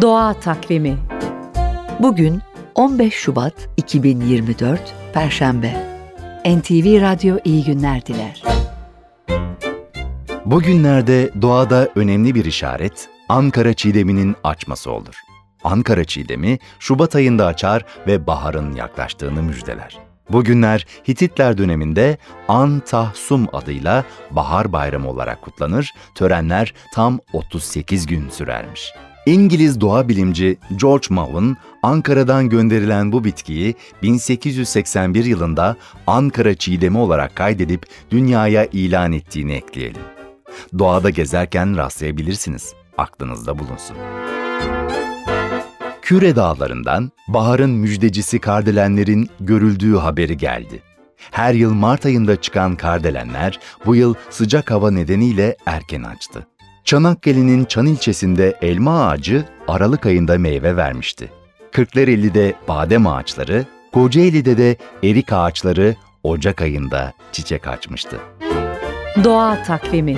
Doğa Takvimi Bugün 15 Şubat 2024 Perşembe. NTV Radyo iyi günler diler. Bugünlerde doğada önemli bir işaret Ankara çiğdeminin açması olur. Ankara çiğdemi Şubat ayında açar ve baharın yaklaştığını müjdeler. Bugünler Hititler döneminde An Tahsum adıyla Bahar Bayramı olarak kutlanır, törenler tam 38 gün sürermiş. İngiliz doğa bilimci George Mawen, Ankara'dan gönderilen bu bitkiyi 1881 yılında Ankara çiğdemi olarak kaydedip dünyaya ilan ettiğini ekleyelim. Doğada gezerken rastlayabilirsiniz. Aklınızda bulunsun. Küre Dağları'ndan baharın müjdecisi kardelenlerin görüldüğü haberi geldi. Her yıl Mart ayında çıkan kardelenler bu yıl sıcak hava nedeniyle erken açtı. Çanakkale'nin Çan ilçesinde elma ağacı Aralık ayında meyve vermişti. Kırklareli'de badem ağaçları, Kocaeli'de de erik ağaçları Ocak ayında çiçek açmıştı. Doğa Takvimi